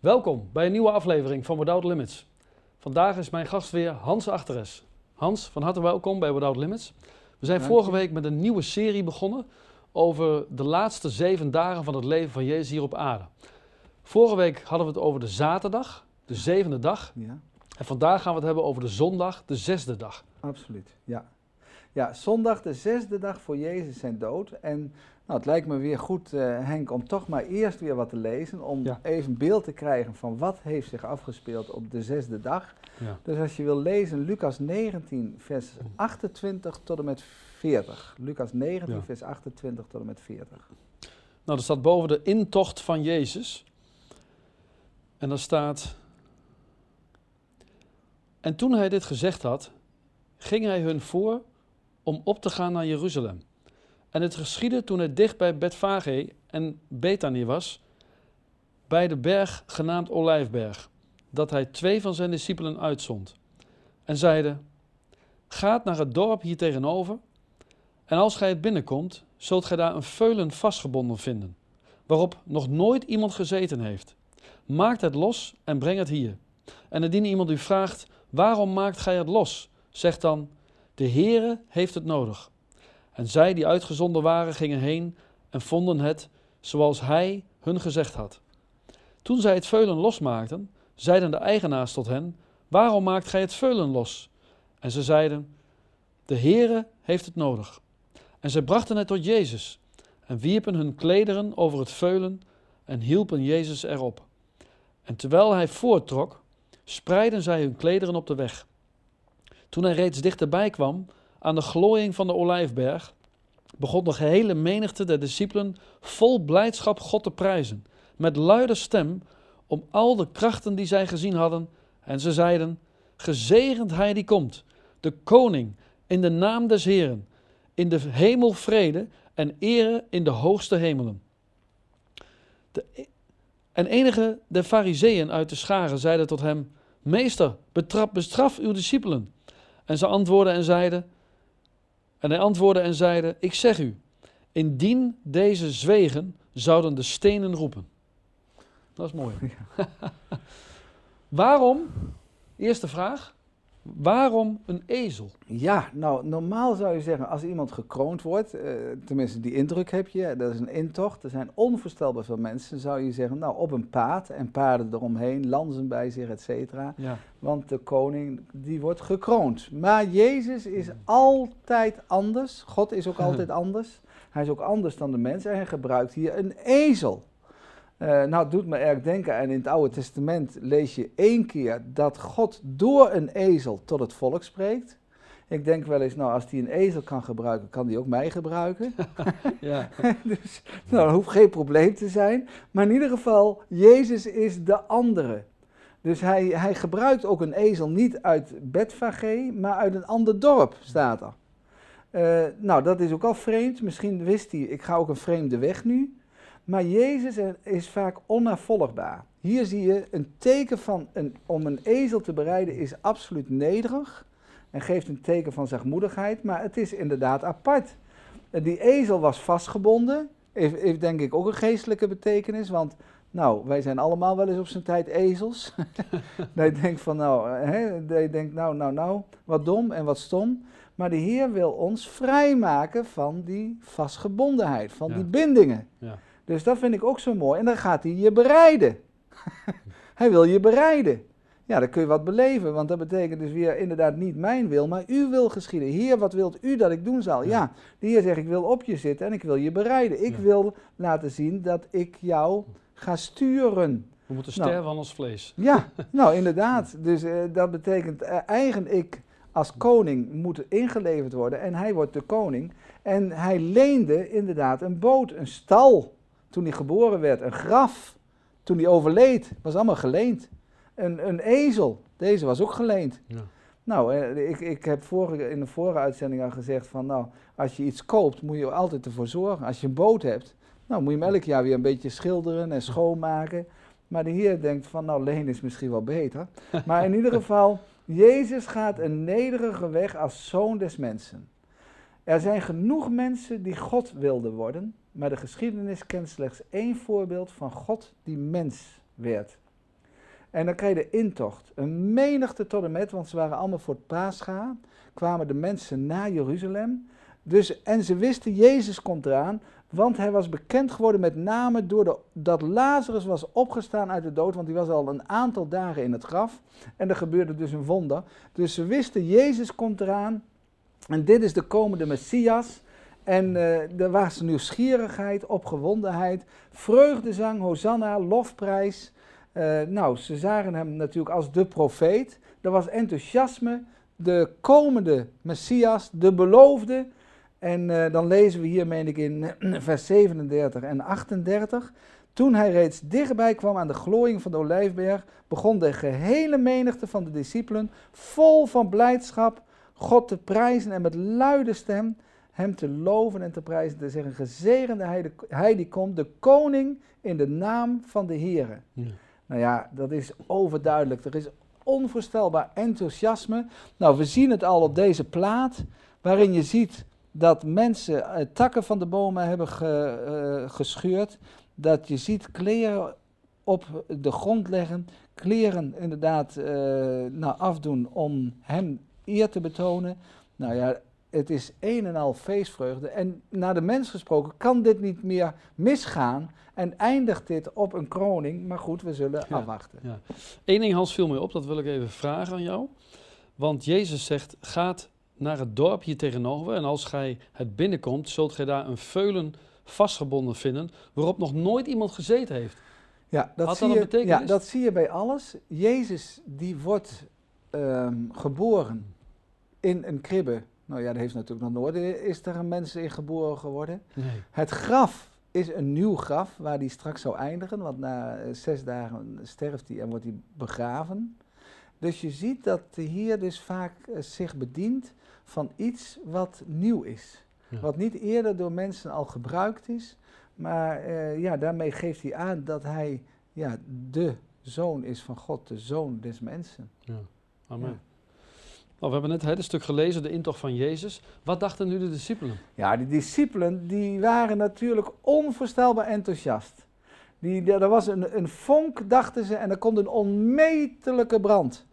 Welkom bij een nieuwe aflevering van Without Limits. Vandaag is mijn gast weer Hans Achteres. Hans, van harte welkom bij Without Limits. We zijn Dank vorige je. week met een nieuwe serie begonnen over de laatste zeven dagen van het leven van Jezus hier op aarde. Vorige week hadden we het over de zaterdag, de zevende dag. Ja, En vandaag gaan we het hebben over de zondag, de zesde dag. absoluut. Ja. ja, zondag de zesde dag voor Jezus zijn dood. En nou, het lijkt me weer goed, eh, Henk, om toch maar eerst weer wat te lezen. Om Ja. even beeld te krijgen van wat heeft zich afgespeeld op de zesde dag. Ja. Dus Dus als je wil lezen, Lucas 19, vers 28 tot en met 40. Lucas 19, Ja. vers 28 tot en met 40. Nou, er staat boven de intocht van Jezus. En daar staat. En toen hij dit gezegd had, ging hij hun voor om op te gaan naar Jeruzalem. En het geschiedde toen hij dicht bij Betfage en Bethanië was, bij de berg genaamd Olijfberg, dat hij twee van zijn discipelen uitzond. En zeide: Gaat naar het dorp hier tegenover, en als gij het binnenkomt, zult gij daar een veulen vastgebonden vinden, waarop nog nooit iemand gezeten heeft. Maakt het los en breng het hier. En indien iemand u vraagt, waarom maakt gij het los? Zeg dan, de Heere heeft het nodig. En zij die uitgezonden waren, gingen heen en vonden het zoals hij hun gezegd had. Toen zij het veulen losmaakten, zeiden de eigenaars tot hen, waarom maakt gij het veulen los? En ze zeiden, de Heere heeft het nodig. En zij brachten het tot Jezus en wierpen hun klederen over het veulen en hielpen Jezus erop. En terwijl hij voorttrok, spreidden zij hun klederen op de weg. Toen hij reeds dichterbij kwam, aan de glooiing van de olijfberg, begon de gehele menigte der discipelen vol blijdschap God te prijzen, met luide stem, om al de krachten die zij gezien hadden. En ze zeiden, gezegend hij die komt, de koning, in de naam des Heeren, in de hemel vrede en ere in de hoogste hemelen. De, en enige der fariseeën uit de scharen zeiden tot hem, Meester, betrap, bestraf uw discipelen. En ze antwoordden en zeiden, en hij antwoordde en zeide, ik zeg u, indien deze zwegen, zouden de stenen roepen. Dat is mooi. Waarom, eerste vraag, waarom een ezel? Ja, nou normaal zou je zeggen als iemand gekroond wordt, eh, tenminste die indruk heb je, dat is een intocht, er zijn onvoorstelbaar veel mensen, zou je zeggen, nou op een paard en paarden eromheen, lanzen bij zich, et cetera. Ja, Want de koning, die wordt gekroond. Maar Jezus is altijd anders, God is ook altijd anders. Hij is ook anders dan de mens en hij gebruikt hier een ezel. Eh, nou, het doet me erg denken, en in het Oude Testament lees je één keer dat God door een ezel tot het volk spreekt. Ik denk wel eens, nou, als hij een ezel kan gebruiken, kan hij ook mij gebruiken. ja, dus nou, dat hoeft geen probleem te zijn. Maar in ieder geval, Jezus is de andere. Dus hij, hij gebruikt ook een ezel niet uit Betfage, maar uit een ander dorp, staat er. Eh, nou, dat is ook al vreemd. Misschien wist hij, ik ga ook een vreemde weg nu. Maar Jezus is vaak onnavolgbaar. Hier zie je een teken van, een, om een ezel te bereiden is absoluut nederig. En geeft een teken van zachtmoedigheid, maar het is inderdaad apart. Die ezel was vastgebonden, heeft, heeft denk ik ook een geestelijke betekenis, want nou, wij zijn allemaal wel eens op zijn tijd ezels. dat je denkt van nou, hè, dat je denkt nou, nou, nou, wat dom en wat stom. Maar de Heer wil ons vrijmaken van die vastgebondenheid, van Ja. die bindingen. ja. Dus dat vind ik ook zo mooi. En dan gaat hij je bereiden. hij wil je bereiden. Ja, dan kun je wat beleven, want dat betekent dus weer inderdaad niet mijn wil, maar uw wil geschieden. Heer, wat wilt u dat ik doen zal? Ja. Ja, de Heer zegt, ik wil op je zitten en ik wil je bereiden. Ik Ja. wil laten zien dat ik jou ga sturen. We moeten Nou. sterven aan ons vlees. Ja, nou inderdaad. Dus eh, dat betekent eh, eigen ik als koning moet ingeleverd worden en hij wordt de koning. En hij leende inderdaad een boot, een stal toen hij geboren werd, een graf toen hij overleed, was allemaal geleend. Een, een ezel, deze was ook geleend. Ja. Nou, eh, ik, ik heb vorige, in de vorige uitzending al gezegd van, nou, als je iets koopt, moet je er altijd ervoor zorgen. Als je een boot hebt, nou, moet je hem elk jaar weer een beetje schilderen en schoonmaken. Maar de Heer denkt van, nou, leen is misschien wel beter. Maar in ieder geval, Jezus gaat een nederige weg als zoon des mensen. Er zijn genoeg mensen die God wilden worden, maar de geschiedenis kent slechts één voorbeeld van God die mens werd. En dan krijg je de intocht. Een menigte tot en met, want ze waren allemaal voor het paascha. Kwamen de mensen naar Jeruzalem. Dus, en ze wisten, Jezus komt eraan. Want hij was bekend geworden met name door de, dat Lazarus was opgestaan uit de dood. Want die was al een aantal dagen in het graf. En er gebeurde dus een wonder. Dus ze wisten, Jezus komt eraan. En dit is de komende Messias. En uh, er was nieuwsgierigheid, opgewondenheid, vreugdezang, hosanna, lofprijs. Uh, nou, ze zagen hem natuurlijk als de profeet. Er was enthousiasme, de komende Messias, de beloofde. En uh, dan lezen we hier, meen ik, in vers 37 en 38. Toen hij reeds dichtbij kwam aan de glooiing van de olijfberg, begon de gehele menigte van de discipelen vol van blijdschap God te prijzen en met luide stem hem te loven en te prijzen, te zeggen, gezegende hij, de, hij die komt, de koning in de naam van de Heer. Ja. Nou ja, dat is overduidelijk. Er is onvoorstelbaar enthousiasme. Nou, we zien het al op deze plaat, waarin je ziet dat mensen uh, takken van de bomen hebben ge, uh, gescheurd. Dat je ziet kleren op de grond leggen, kleren inderdaad uh, nou, afdoen om hem eer te betonen. Nou ja, het is een en al feestvreugde. En naar de mens gesproken kan dit niet meer misgaan. En eindigt dit op een kroning. Maar goed, we zullen ja, afwachten. Ja. Eén ding, Hans, viel mij op. Dat wil ik even vragen aan jou. Want Jezus zegt, gaat naar het dorp hier tegenover. En als gij het binnenkomt, zult gij daar een veulen vastgebonden vinden. Waarop nog nooit iemand gezeten heeft. Ja, dat, Had zie, dat je, ja, dat zie je bij alles. Jezus die wordt um, geboren in een kribbe. Nou ja, dat heeft natuurlijk nog nooit is er een mens in geboren geworden. Nee. Het graf is een nieuw graf waar die straks zou eindigen, want na uh, zes dagen sterft hij en wordt hij begraven. Dus je ziet dat hier dus vaak uh, zich bedient van iets wat nieuw is. Ja. Wat niet eerder door mensen al gebruikt is, maar uh, ja, daarmee geeft hij aan dat hij ja, de zoon is van God, de zoon des mensen. Ja. Amen. Ja. Nou, we hebben net het stuk gelezen, de intocht van Jezus. Wat dachten nu de discipelen? Ja, die discipelen die waren natuurlijk onvoorstelbaar enthousiast. Die, er was een, een vonk, dachten ze, en er komt een onmetelijke brand.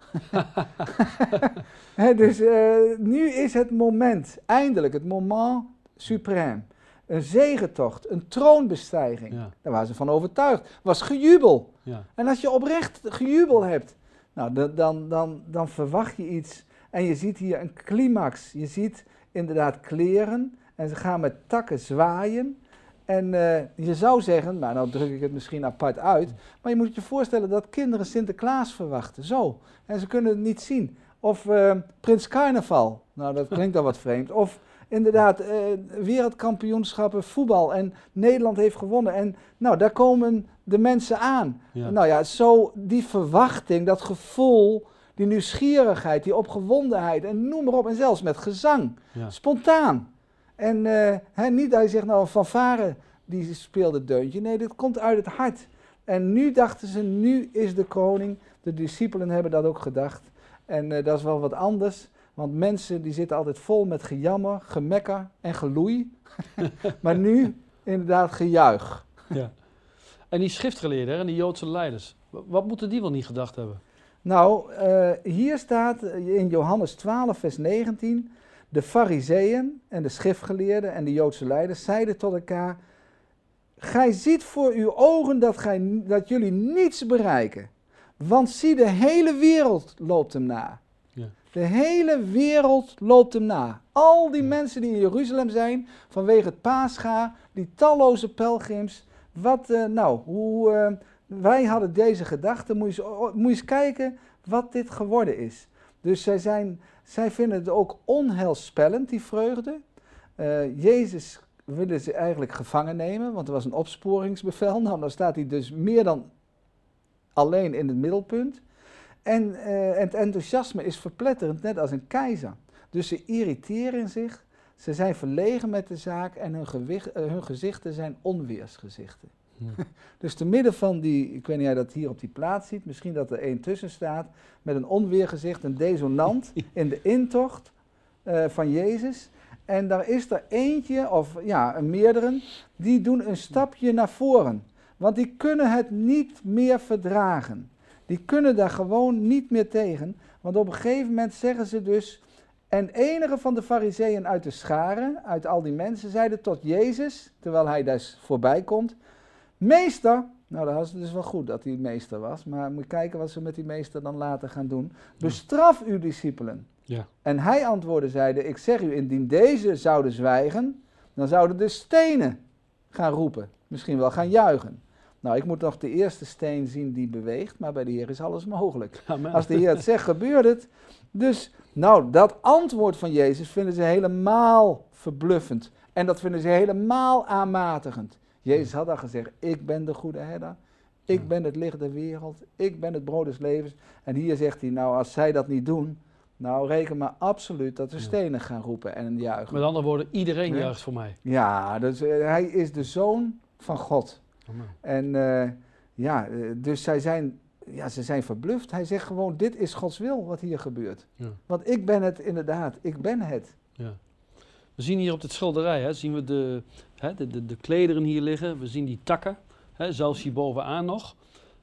He, dus uh, nu is het moment, eindelijk, het moment suprême. Een zegentocht, een troonbestijging. Ja. Daar waren ze van overtuigd. was gejubel. Ja. En als je oprecht gejubel hebt, nou, dan, dan, dan, dan verwacht je iets. En je ziet hier een climax. Je ziet inderdaad kleren. En ze gaan met takken zwaaien. En uh, je zou zeggen, nou, nou druk ik het misschien apart uit. Maar je moet je voorstellen dat kinderen Sinterklaas verwachten. Zo. En ze kunnen het niet zien. Of uh, Prins Carnaval. Nou, dat klinkt dan wat vreemd. Of inderdaad, uh, wereldkampioenschappen voetbal. En Nederland heeft gewonnen. En nou, daar komen de mensen aan. Ja. Nou ja, zo die verwachting, dat gevoel, die nieuwsgierigheid, die opgewondenheid. En noem maar op. En zelfs met gezang. Ja. Spontaan. En uh, he, niet dat je zegt, nou, een fanfare die speelde deuntje. Nee, dit komt uit het hart. En nu dachten ze, nu is de koning. De discipelen hebben dat ook gedacht. En uh, dat is wel wat anders. Want mensen die zitten altijd vol met gejammer, gemekker en geloei. maar nu inderdaad gejuich. Ja. En die schriftgeleerden en die Joodse leiders, wat moeten die wel niet gedacht hebben? Nou, uh, hier staat in Johannes 12, vers 19... De fariseeën en de schriftgeleerden en de Joodse leiders zeiden tot elkaar: Gij ziet voor uw ogen dat, gij, dat jullie niets bereiken. Want zie, de hele wereld loopt hem na. Ja. De hele wereld loopt hem na. Al die ja. mensen die in Jeruzalem zijn, vanwege het Pascha, die talloze pelgrims. Wat, uh, nou, hoe, uh, wij hadden deze gedachte, moet je, eens kijken wat dit geworden is. Dus zij, zijn, zij vinden het ook onheilspellend, die vreugde. Uh, Jezus willen ze eigenlijk gevangen nemen, want er was een opsporingsbevel. Nou, dan staat hij dus meer dan alleen in het middelpunt. En uh, het enthousiasme is verpletterend, net als een keizer. Dus ze irriteren zich, ze zijn verlegen met de zaak en hun, gewicht, uh, hun gezichten zijn onweersgezichten. Dus te midden van die, ik weet niet of jij dat hier op die plaats ziet, misschien dat er één tussen staat, met een onweergezicht, een desonant in de intocht uh, van Jezus. En daar is er eentje, of ja, meerdere, die doen een stapje naar voren. Want die kunnen het niet meer verdragen. Die kunnen daar gewoon niet meer tegen. Want op een gegeven moment zeggen ze dus. En enige van de fariseeën uit de scharen, uit al die mensen, zeiden tot Jezus, terwijl hij dus voorbij komt. Meester, nou dat was dus wel goed dat hij meester was, maar moet kijken wat ze met die meester dan later gaan doen. Bestraf uw discipelen. Ja. En hij antwoordde, zeide, ik zeg u, indien deze zouden zwijgen, dan zouden de stenen gaan roepen. Misschien wel gaan juichen. Nou, ik moet nog de eerste steen zien die beweegt, maar bij de Heer is alles mogelijk. Amen. Als de Heer het zegt, gebeurt het. Dus, nou, dat antwoord van Jezus vinden ze helemaal verbluffend. En dat vinden ze helemaal aanmatigend. Jezus had al gezegd, ik ben de goede herder. Ik ben het licht der wereld. Ik ben het brood des levens. En hier zegt hij, nou, als zij dat niet doen, nou, reken maar absoluut dat de Ja. stenen gaan roepen en juichen. Met andere woorden, iedereen juicht voor mij. Ja, dus, eh, hij is de zoon van God. Amen. En eh, ja, eh, dus zij zijn, ja, ze zijn verbluft. Hij zegt gewoon, dit is Gods wil wat hier gebeurt. Ja. Want ik ben het inderdaad, ik ben het. Ja. We zien hier op dit schilderij, hè, zien we de, hè, de, de, de klederen hier liggen. We zien die takken, hè, zelfs hier bovenaan nog.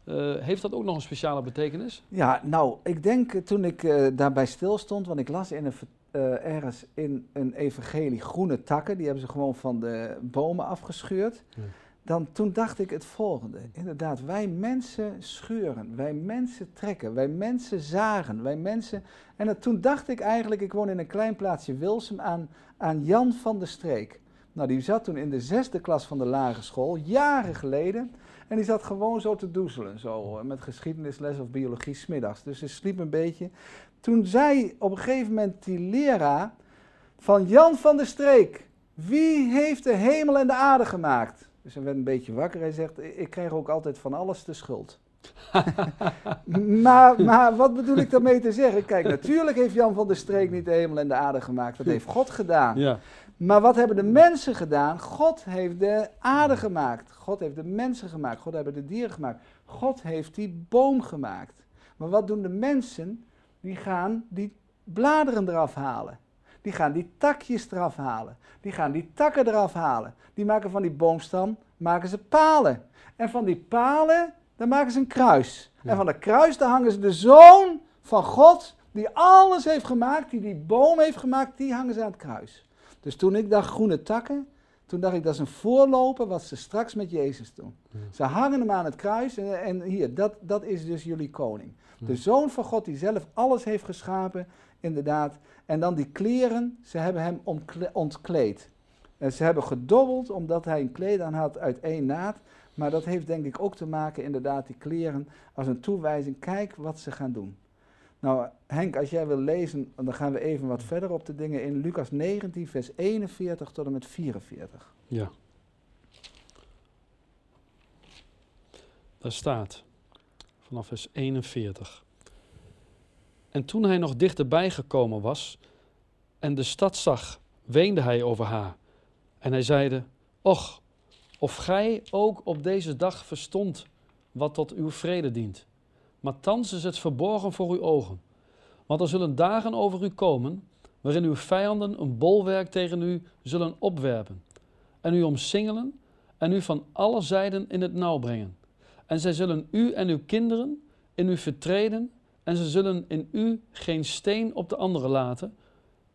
Eh, heeft dat ook nog een speciale betekenis? Ja, nou, ik denk eh, toen ik eh, daarbij stil stond, want ik las in een, eh, ergens in een evangelie groene takken, die hebben ze gewoon van de bomen afgescheurd. Ja. Dan toen dacht ik het volgende. Inderdaad, wij mensen scheuren, wij mensen trekken, wij mensen zagen, wij mensen. En dat- toen dacht ik eigenlijk, ik woon in een klein plaatsje Wilsum, aan, aan Jan van der Streek. Nou, die zat toen in de zesde klas van de lagere school, jaren geleden. En die zat gewoon zo te doezelen, zo eh, met geschiedenisles of biologie smiddags. Dus ze sliep een beetje. Toen zei op een gegeven moment die leraar van Jan van der Streek, wie heeft de hemel en de aarde gemaakt? Dus hij werd een beetje wakker. Hij zegt, ik krijg ook altijd van alles de schuld. maar, maar wat bedoel ik daarmee te zeggen? Kijk, natuurlijk heeft Jan van der Streek niet de hemel en de aarde gemaakt. Dat heeft God gedaan. Ja. Maar wat hebben de mensen gedaan? God heeft de aarde gemaakt. God heeft de mensen gemaakt. God heeft de dieren gemaakt. God heeft die boom gemaakt. Maar wat doen de mensen? Die gaan die bladeren eraf halen. Die gaan die takjes eraf halen. Die gaan die takken eraf halen. Die maken van die boomstam maken ze palen. En van die palen, daar maken ze een kruis. Ja. En van dat kruis, daar hangen ze de zoon van God, die alles heeft gemaakt, die die boom heeft gemaakt, die hangen ze aan het kruis. Dus toen ik dacht groene takken, toen dacht ik dat is een voorloper wat ze straks met Jezus doen. Ja. Ze hangen hem aan het kruis en, en hier, dat, dat is dus jullie koning. Ja. De zoon van God die zelf alles heeft geschapen, inderdaad. En dan die kleren, ze hebben hem ontkleed. En ze hebben gedobbeld omdat hij een kleed aan had uit één naad. Maar dat heeft denk ik ook te maken, inderdaad, die kleren als een toewijzing. Kijk wat ze gaan doen. Nou, Henk, als jij wil lezen, dan gaan we even wat verder op de dingen in. Lucas 19, vers 41 tot en met 44. ja. Daar staat, vanaf vers 41. En toen hij nog dichterbij gekomen was en de stad zag, weende hij over haar. En hij zeide, Och, of gij ook op deze dag verstond wat tot uw vrede dient. Maar thans is het verborgen voor uw ogen. Want er zullen dagen over u komen, waarin uw vijanden een bolwerk tegen u zullen opwerpen, en u omsingelen en u van alle zijden in het nauw brengen. En zij zullen u en uw kinderen in u vertreden, en ze zullen in u geen steen op de andere laten,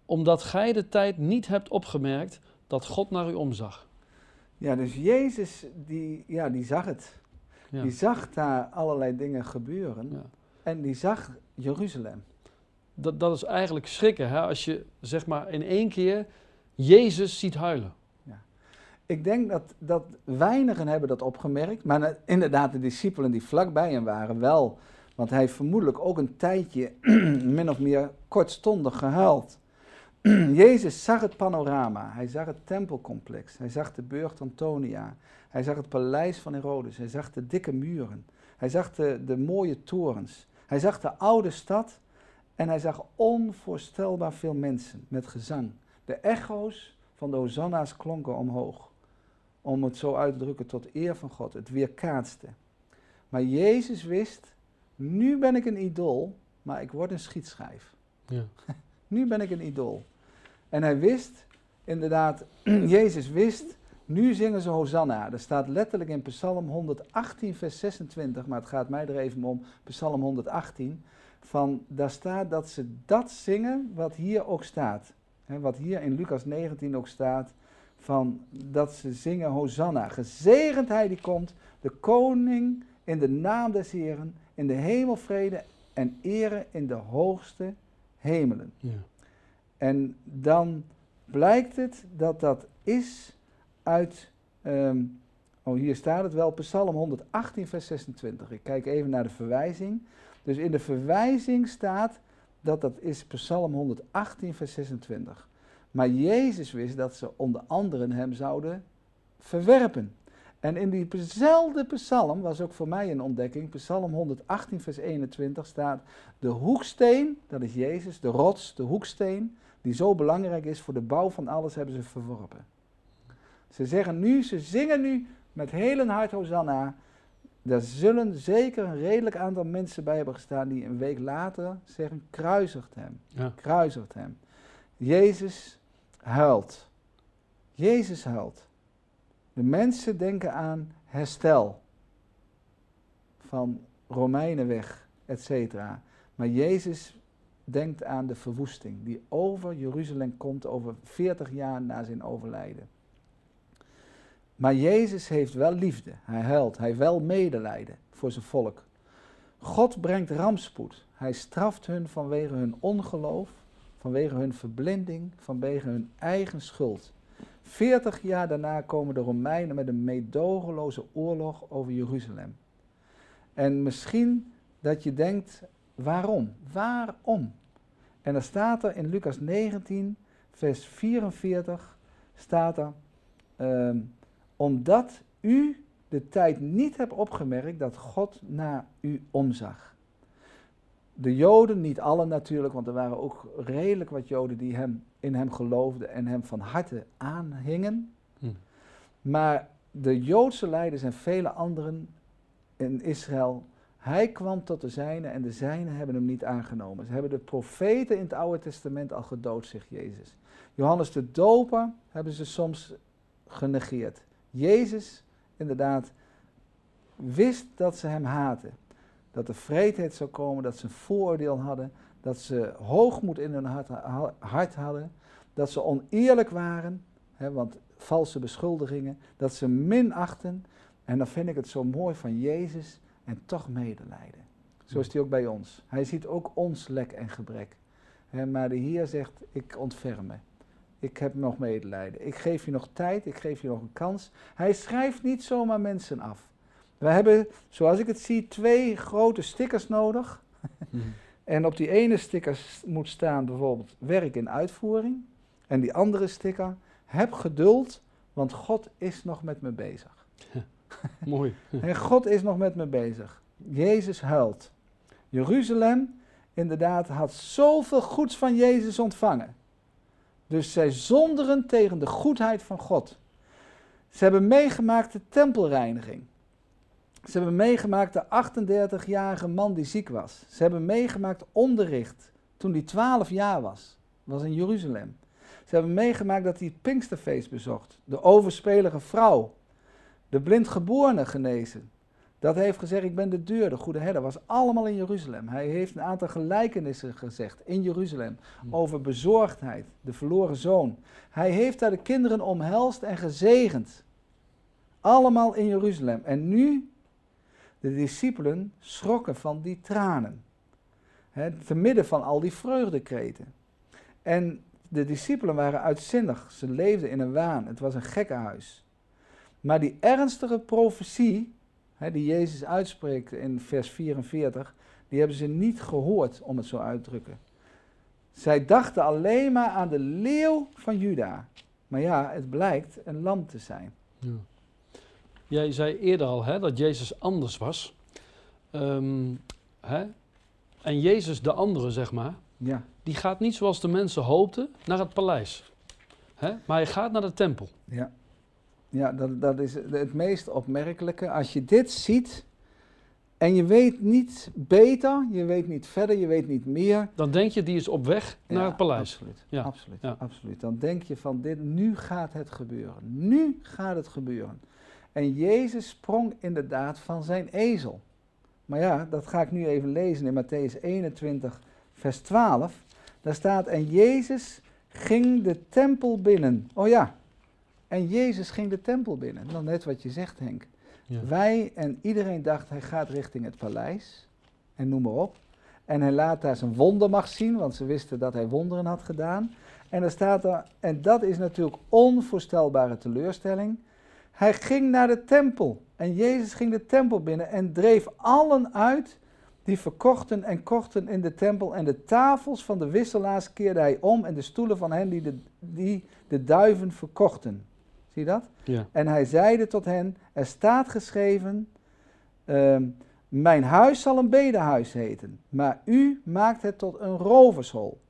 omdat gij de tijd niet hebt opgemerkt dat God naar u omzag. Ja, dus Jezus, die, ja, die zag het. Ja. Die zag daar allerlei dingen gebeuren. Ja. En die zag Jeruzalem. Dat, dat is eigenlijk schrikken, hè? als je zeg maar in één keer Jezus ziet huilen. Ik denk dat, dat weinigen hebben dat opgemerkt, maar na- inderdaad de discipelen die vlakbij hem waren wel. Want hij heeft vermoedelijk ook een tijdje min of meer kortstondig gehuild. Jezus zag het panorama, hij zag het tempelcomplex, hij zag de burcht Antonia, hij zag het paleis van Herodes, hij zag de dikke muren, hij zag de, de mooie torens, hij zag de oude stad en hij zag onvoorstelbaar veel mensen met gezang. De echo's van de hosanna's klonken omhoog. Om het zo uit te drukken tot eer van God. Het weerkaatste. Maar Jezus wist, nu ben ik een idool, maar ik word een schietschijf. Ja. Nu ben ik een idool. En hij wist, inderdaad, Jezus wist Nu zingen ze Hosanna. Dat staat letterlijk in Psalm 118, vers 26, maar het gaat mij er even om, Psalm 118. Van, daar staat dat ze dat zingen wat hier ook staat. Wat hier in Lucas 19 ook staat, van dat ze zingen Hosanna. Gezegend hij die komt, de koning in de naam des Heren, in de hemel vrede en ere in de hoogste hemelen. Ja. En dan blijkt het dat dat is uit, ehm, oh hier staat het wel, Psalm 118, vers 26. Ik kijk even naar de verwijzing. Dus in de verwijzing staat dat dat is Psalm 118, vers 26. Maar Jezus wist dat ze onder anderen hem zouden verwerpen. En in diezelfde psalm, was ook voor mij een ontdekking, psalm 118 vers 21 staat, de hoeksteen, dat is Jezus, de rots, de hoeksteen, die zo belangrijk is voor de bouw van alles, hebben ze verworpen. Ze zeggen nu, ze zingen nu met heel een hart Hosanna. Daar zullen zeker een redelijk aantal mensen bij hebben gestaan die een week later zeggen, kruisigt hem, Ja. kruisigt hem. Jezus huilt. Jezus huilt. De mensen denken aan herstel van Romeinenweg, etc. Maar Jezus denkt aan de verwoesting die over Jeruzalem komt over 40 jaar na zijn overlijden. Maar Jezus heeft wel liefde. Hij huilt. Hij wel medelijden voor zijn volk. God brengt rampspoed. Hij straft hun vanwege hun ongeloof, vanwege hun verblinding, vanwege hun eigen schuld. 40 jaar daarna komen de Romeinen met een meedogenloze oorlog over Jeruzalem. En misschien dat je denkt, waarom? Waarom? En dan staat er in Lucas 19, vers 44, staat er, ehm, omdat u de tijd niet hebt opgemerkt dat God naar u omzag. De Joden, niet alle natuurlijk, want er waren ook redelijk wat Joden die hem, in hem geloofden en hem van harte aanhingen. Hm. Maar de Joodse leiders en vele anderen in Israël, hij kwam tot de zijnen en de zijnen hebben hem niet aangenomen. Ze hebben de profeten in het Oude Testament al gedood, zegt Jezus. Johannes de Doper hebben ze soms genegeerd. Jezus, inderdaad, wist dat ze hem haten. Dat er vreedheid zou komen, dat ze een vooroordeel hadden, dat ze hoogmoed in hun hart, hart hadden, dat ze oneerlijk waren, hè, want valse beschuldigingen, dat ze minachten. En dan vind ik het zo mooi van Jezus en toch medelijden. Zo is hij ook bij ons. Hij ziet ook ons lek en gebrek. Maar de Heer zegt, ik ontferm me. Ik heb nog medelijden. Ik geef je nog tijd, ik geef je nog een kans. Hij schrijft niet zomaar mensen af. We hebben, zoals ik het zie, twee grote stickers nodig. Hm. En op die ene sticker moet staan bijvoorbeeld werk in uitvoering. En die andere sticker, heb geduld, want God is nog met me bezig. Mooi. En God is nog met me bezig. Jezus huilt. Jeruzalem, inderdaad, had zoveel goeds van Jezus ontvangen. Dus zij zonderen tegen de goedheid van God. Ze hebben meegemaakt de tempelreiniging. Ze hebben meegemaakt de 38-jarige man die ziek was. Ze hebben meegemaakt onderricht toen hij 12 jaar was. Was in Jeruzalem. Ze hebben meegemaakt dat hij het Pinksterfeest bezocht. De overspelige vrouw. De blindgeborene genezen. Dat heeft gezegd, ik ben de deur, de goede herder. Was allemaal in Jeruzalem. Hij heeft een aantal gelijkenissen gezegd in Jeruzalem. Hm. Over bezorgdheid, de verloren zoon. Hij heeft daar de kinderen omhelst en gezegend. Allemaal in Jeruzalem. En nu, de discipelen schrokken van die tranen. Hè, te midden van al die vreugdekreten. En de discipelen waren uitzinnig. Ze leefden in een waan. Het was een gekkenhuis. Maar die ernstige profetie, hè, die Jezus uitspreekt in vers 44, die hebben ze niet gehoord, om het zo uit te drukken. Zij dachten alleen maar aan de leeuw van Juda. Maar ja, het blijkt een lam te zijn. Ja. Jij zei eerder al hè, dat Jezus anders was. Ehm, hè? En Jezus, de andere, zeg maar, Ja, die gaat niet zoals de mensen hoopten naar het paleis. Hè? Maar hij gaat naar de tempel. ja. Ja dat, dat is het meest opmerkelijke. Als je dit ziet, en je weet niet beter, je weet niet verder, je weet niet meer. Dan denk je, die is op weg naar Ja, het paleis. Absoluut, Ja, absoluut, ja. absoluut. Dan denk je van dit, nu gaat het gebeuren. Nu gaat het gebeuren. En Jezus sprong inderdaad van zijn ezel. Maar ja, dat ga ik nu even lezen in Matthäus 21, vers 12. Daar staat, en Jezus ging de tempel binnen. Oh ja, en Jezus ging de tempel binnen. Nou, net wat je zegt, Henk. Ja. Wij en iedereen dacht, hij gaat richting het paleis. En noem maar op. En hij laat daar zijn wondermacht zien, want ze wisten dat hij wonderen had gedaan. En er staat er, en dat is natuurlijk onvoorstelbare teleurstelling. Hij ging naar de tempel. En Jezus ging de tempel binnen en dreef allen uit die verkochten en kochten in de tempel. En de tafels van de wisselaars keerde hij om en de stoelen van hen die de, die de duiven verkochten. Zie je dat? Ja. En hij zeide tot hen, er staat geschreven, ehm, mijn huis zal een bedehuis heten, maar u maakt het tot een rovershol.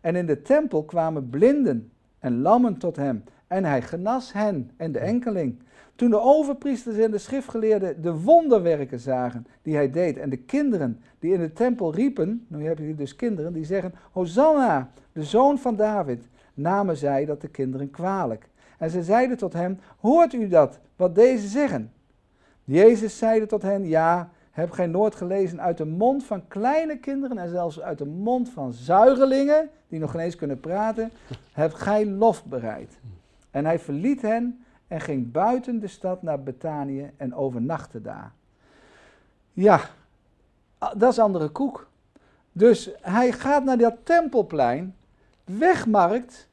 En in de tempel kwamen blinden en lammen tot hem, en hij genas hen en de enkeling. Toen de overpriesters en de schriftgeleerden de wonderwerken zagen die hij deed, en de kinderen die in de tempel riepen, nu heb je dus kinderen die zeggen, Hosanna, de zoon van David, namen zij dat de kinderen kwalijk. En ze zeiden tot hem, hoort u dat, wat deze zeggen? Jezus zeide tot hen, ja, heb gij nooit gelezen uit de mond van kleine kinderen en zelfs uit de mond van zuigelingen, die nog geen eens kunnen praten, hebt gij lof bereid. En hij verliet hen en ging buiten de stad naar Betanië en overnachtte daar. Ja, dat is andere koek. Dus hij gaat naar dat tempelplein, wegmarkt,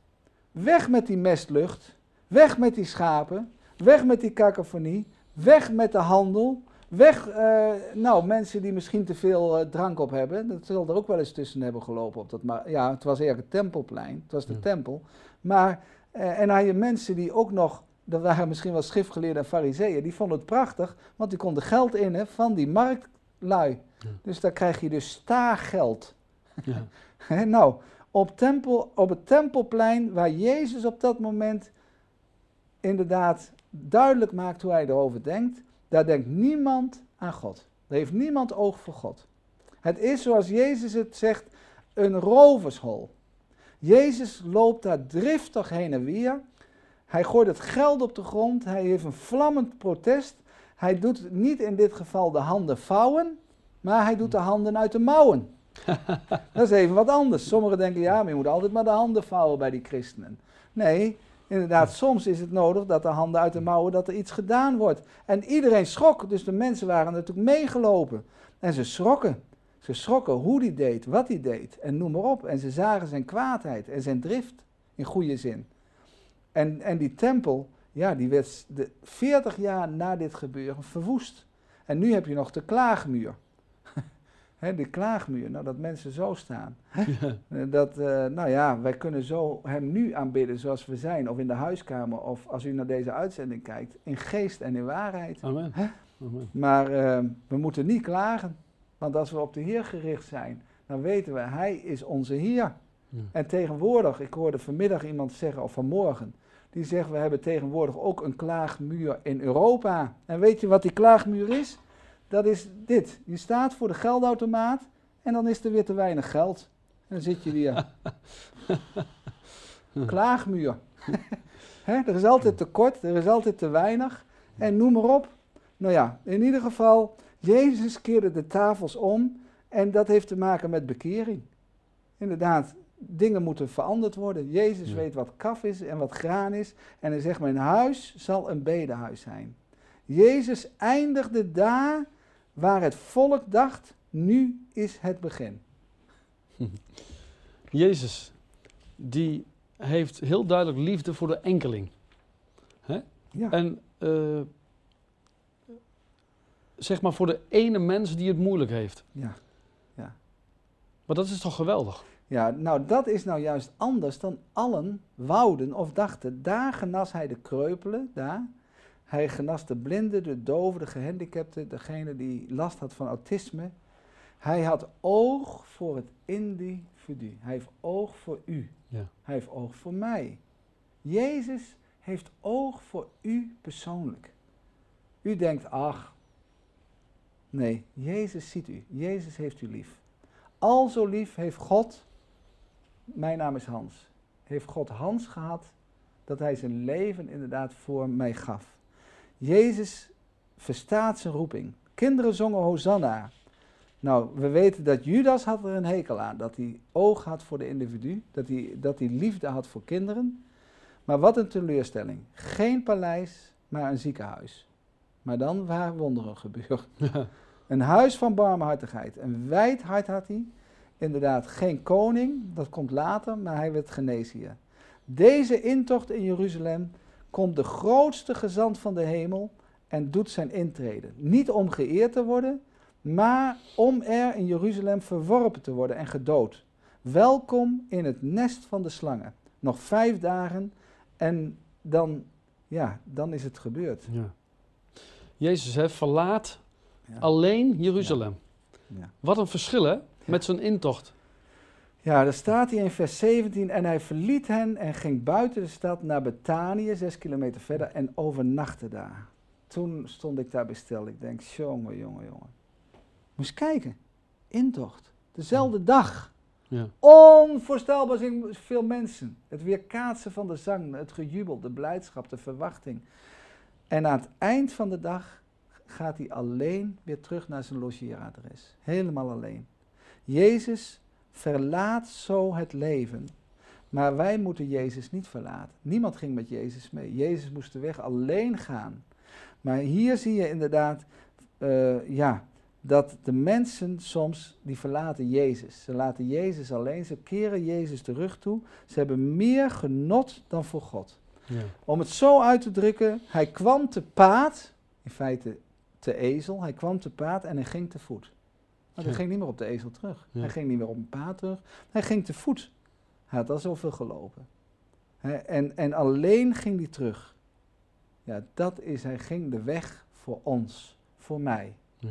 weg met die mestlucht, weg met die schapen, weg met die kakofonie, weg met de handel, weg, eh, nou, mensen die misschien te veel eh, drank op hebben, dat zal er ook wel eens tussen hebben gelopen op dat, maar ja, het was eigenlijk het tempelplein, het was de Ja. tempel, maar, eh, en dan had je mensen die ook nog, dat waren misschien wel schriftgeleerden en fariseeën, die vonden het prachtig, want die konden geld innen van die marktlui. Ja. Dus daar krijg je dus staargeld. Ja. Nou, op, tempel, op het tempelplein waar Jezus op dat moment inderdaad duidelijk maakt hoe hij erover denkt, daar denkt niemand aan God. Daar heeft niemand oog voor God. Het is zoals Jezus het zegt, een rovershol. Jezus loopt daar driftig heen en weer. Hij gooit het geld op de grond. Hij heeft een vlammend protest. Hij doet niet in dit geval de handen vouwen, maar hij doet de handen uit de mouwen. Dat is even wat anders. Sommigen denken, ja, maar je moet altijd maar de handen vouwen bij die christenen. Nee, inderdaad, soms is het nodig dat de handen uit de mouwen, dat er iets gedaan wordt. En iedereen schrok, dus de mensen waren natuurlijk meegelopen. En ze schrokken. Ze schrokken hoe hij deed, wat hij deed en noem maar op. En ze zagen zijn kwaadheid en zijn drift, in goede zin. En, en die tempel, ja, die werd de 40 jaar na dit gebeuren verwoest. En nu heb je nog de klaagmuur. Hè, de klaagmuur, nou dat mensen zo staan. Ja. Dat, eh, nou ja, wij kunnen zo hem nu aanbidden zoals we zijn, of in de huiskamer, of als u naar deze uitzending kijkt, in geest en in waarheid. Amen. Hè? Amen. Maar eh, we moeten niet klagen, want als we op de Heer gericht zijn, dan weten we, Hij is onze Heer. Ja. En tegenwoordig, ik hoorde vanmiddag iemand zeggen, of vanmorgen, die zegt, we hebben tegenwoordig ook een klaagmuur in Europa. En weet je wat die klaagmuur is? Dat is dit. Je staat voor de geldautomaat en dan is er weer te weinig geld. En dan zit je weer. klaagmuur. Hè, er is altijd tekort, er is altijd te weinig. En noem maar op. Nou ja, in ieder geval, Jezus keerde de tafels om en dat heeft te maken met bekering. Inderdaad, dingen moeten veranderd worden. Jezus Ja. weet wat kaf is en wat graan is. En hij zegt, mijn huis zal een bedehuis zijn. Jezus eindigde daar waar het volk dacht, nu is het begin. Jezus, die heeft heel duidelijk liefde voor de enkeling. Ja, En eh, zeg maar voor de ene mens die het moeilijk heeft. ja. Maar dat is toch geweldig? ja, nou dat is nou juist anders dan allen wouden of dachten. Daar genas hij de kreupelen, daar. Hij genas de blinden, de doven, de gehandicapten, degene die last had van autisme. Hij had oog voor het individu. Hij heeft oog voor u. Ja. Hij heeft oog voor mij. Jezus heeft oog voor u persoonlijk. U denkt, ach, Nee, Jezus ziet u. Jezus heeft u lief. Al zo lief heeft God, mijn naam is Hans, heeft God Hans gehad dat hij zijn leven inderdaad voor mij gaf. Jezus verstaat zijn roeping. Kinderen zongen Hosanna. Nou, we weten dat Judas had er een hekel aan. Dat hij oog had voor de individu. Dat hij, dat hij liefde had voor kinderen. Maar wat een teleurstelling. Geen paleis, maar een ziekenhuis. Maar dan waar wonderen gebeuren. een huis van barmhartigheid. Een wijd hart had hij. Inderdaad, geen koning, dat komt later, maar hij werd geneesheer. Deze intocht in Jeruzalem komt de grootste gezant van de hemel en doet zijn intrede. Niet om geëerd te worden, maar om er in Jeruzalem verworpen te worden en gedood. Welkom in het nest van de slangen. Nog vijf dagen en dan, ja, dan is het gebeurd. Ja. Jezus hè, verlaat Ja. alleen Jeruzalem. Ja. Wat een verschil hè, met zo'n intocht. Ja, daar staat hij in vers 17. En hij verliet hen en ging buiten de stad naar Betanië, zes kilometer verder, en overnachtte daar. Toen stond ik daarbij stil. Ik denk, jongen, jongen, jongen. Moest kijken. Intocht. Dezelfde dag. Ja. Onvoorstelbaar veel mensen. Het weerkaatsen van de zang, het gejubel, de blijdschap, de verwachting. En aan het eind van de dag gaat hij alleen weer terug naar zijn logeeradres. Helemaal alleen. Jezus verlaat zo het leven. Maar wij moeten Jezus niet verlaten. Niemand ging met Jezus mee. Jezus moest de weg alleen gaan. Maar hier zie je inderdaad, eh, ja, dat de mensen soms, die verlaten Jezus. Ze laten Jezus alleen, ze keren Jezus de rug toe. Ze hebben meer genot dan voor God. Ja. Om het zo uit te drukken, hij kwam te paard, in feite te ezel, hij kwam te paard en hij ging te voet. Maar hij Ja. ging niet meer op de ezel terug. Hij ging niet meer op een paard terug, hij ging te voet. Hij had al zoveel gelopen. En, en alleen ging hij terug. Ja, dat is, hij ging de weg voor ons, voor mij. Ja.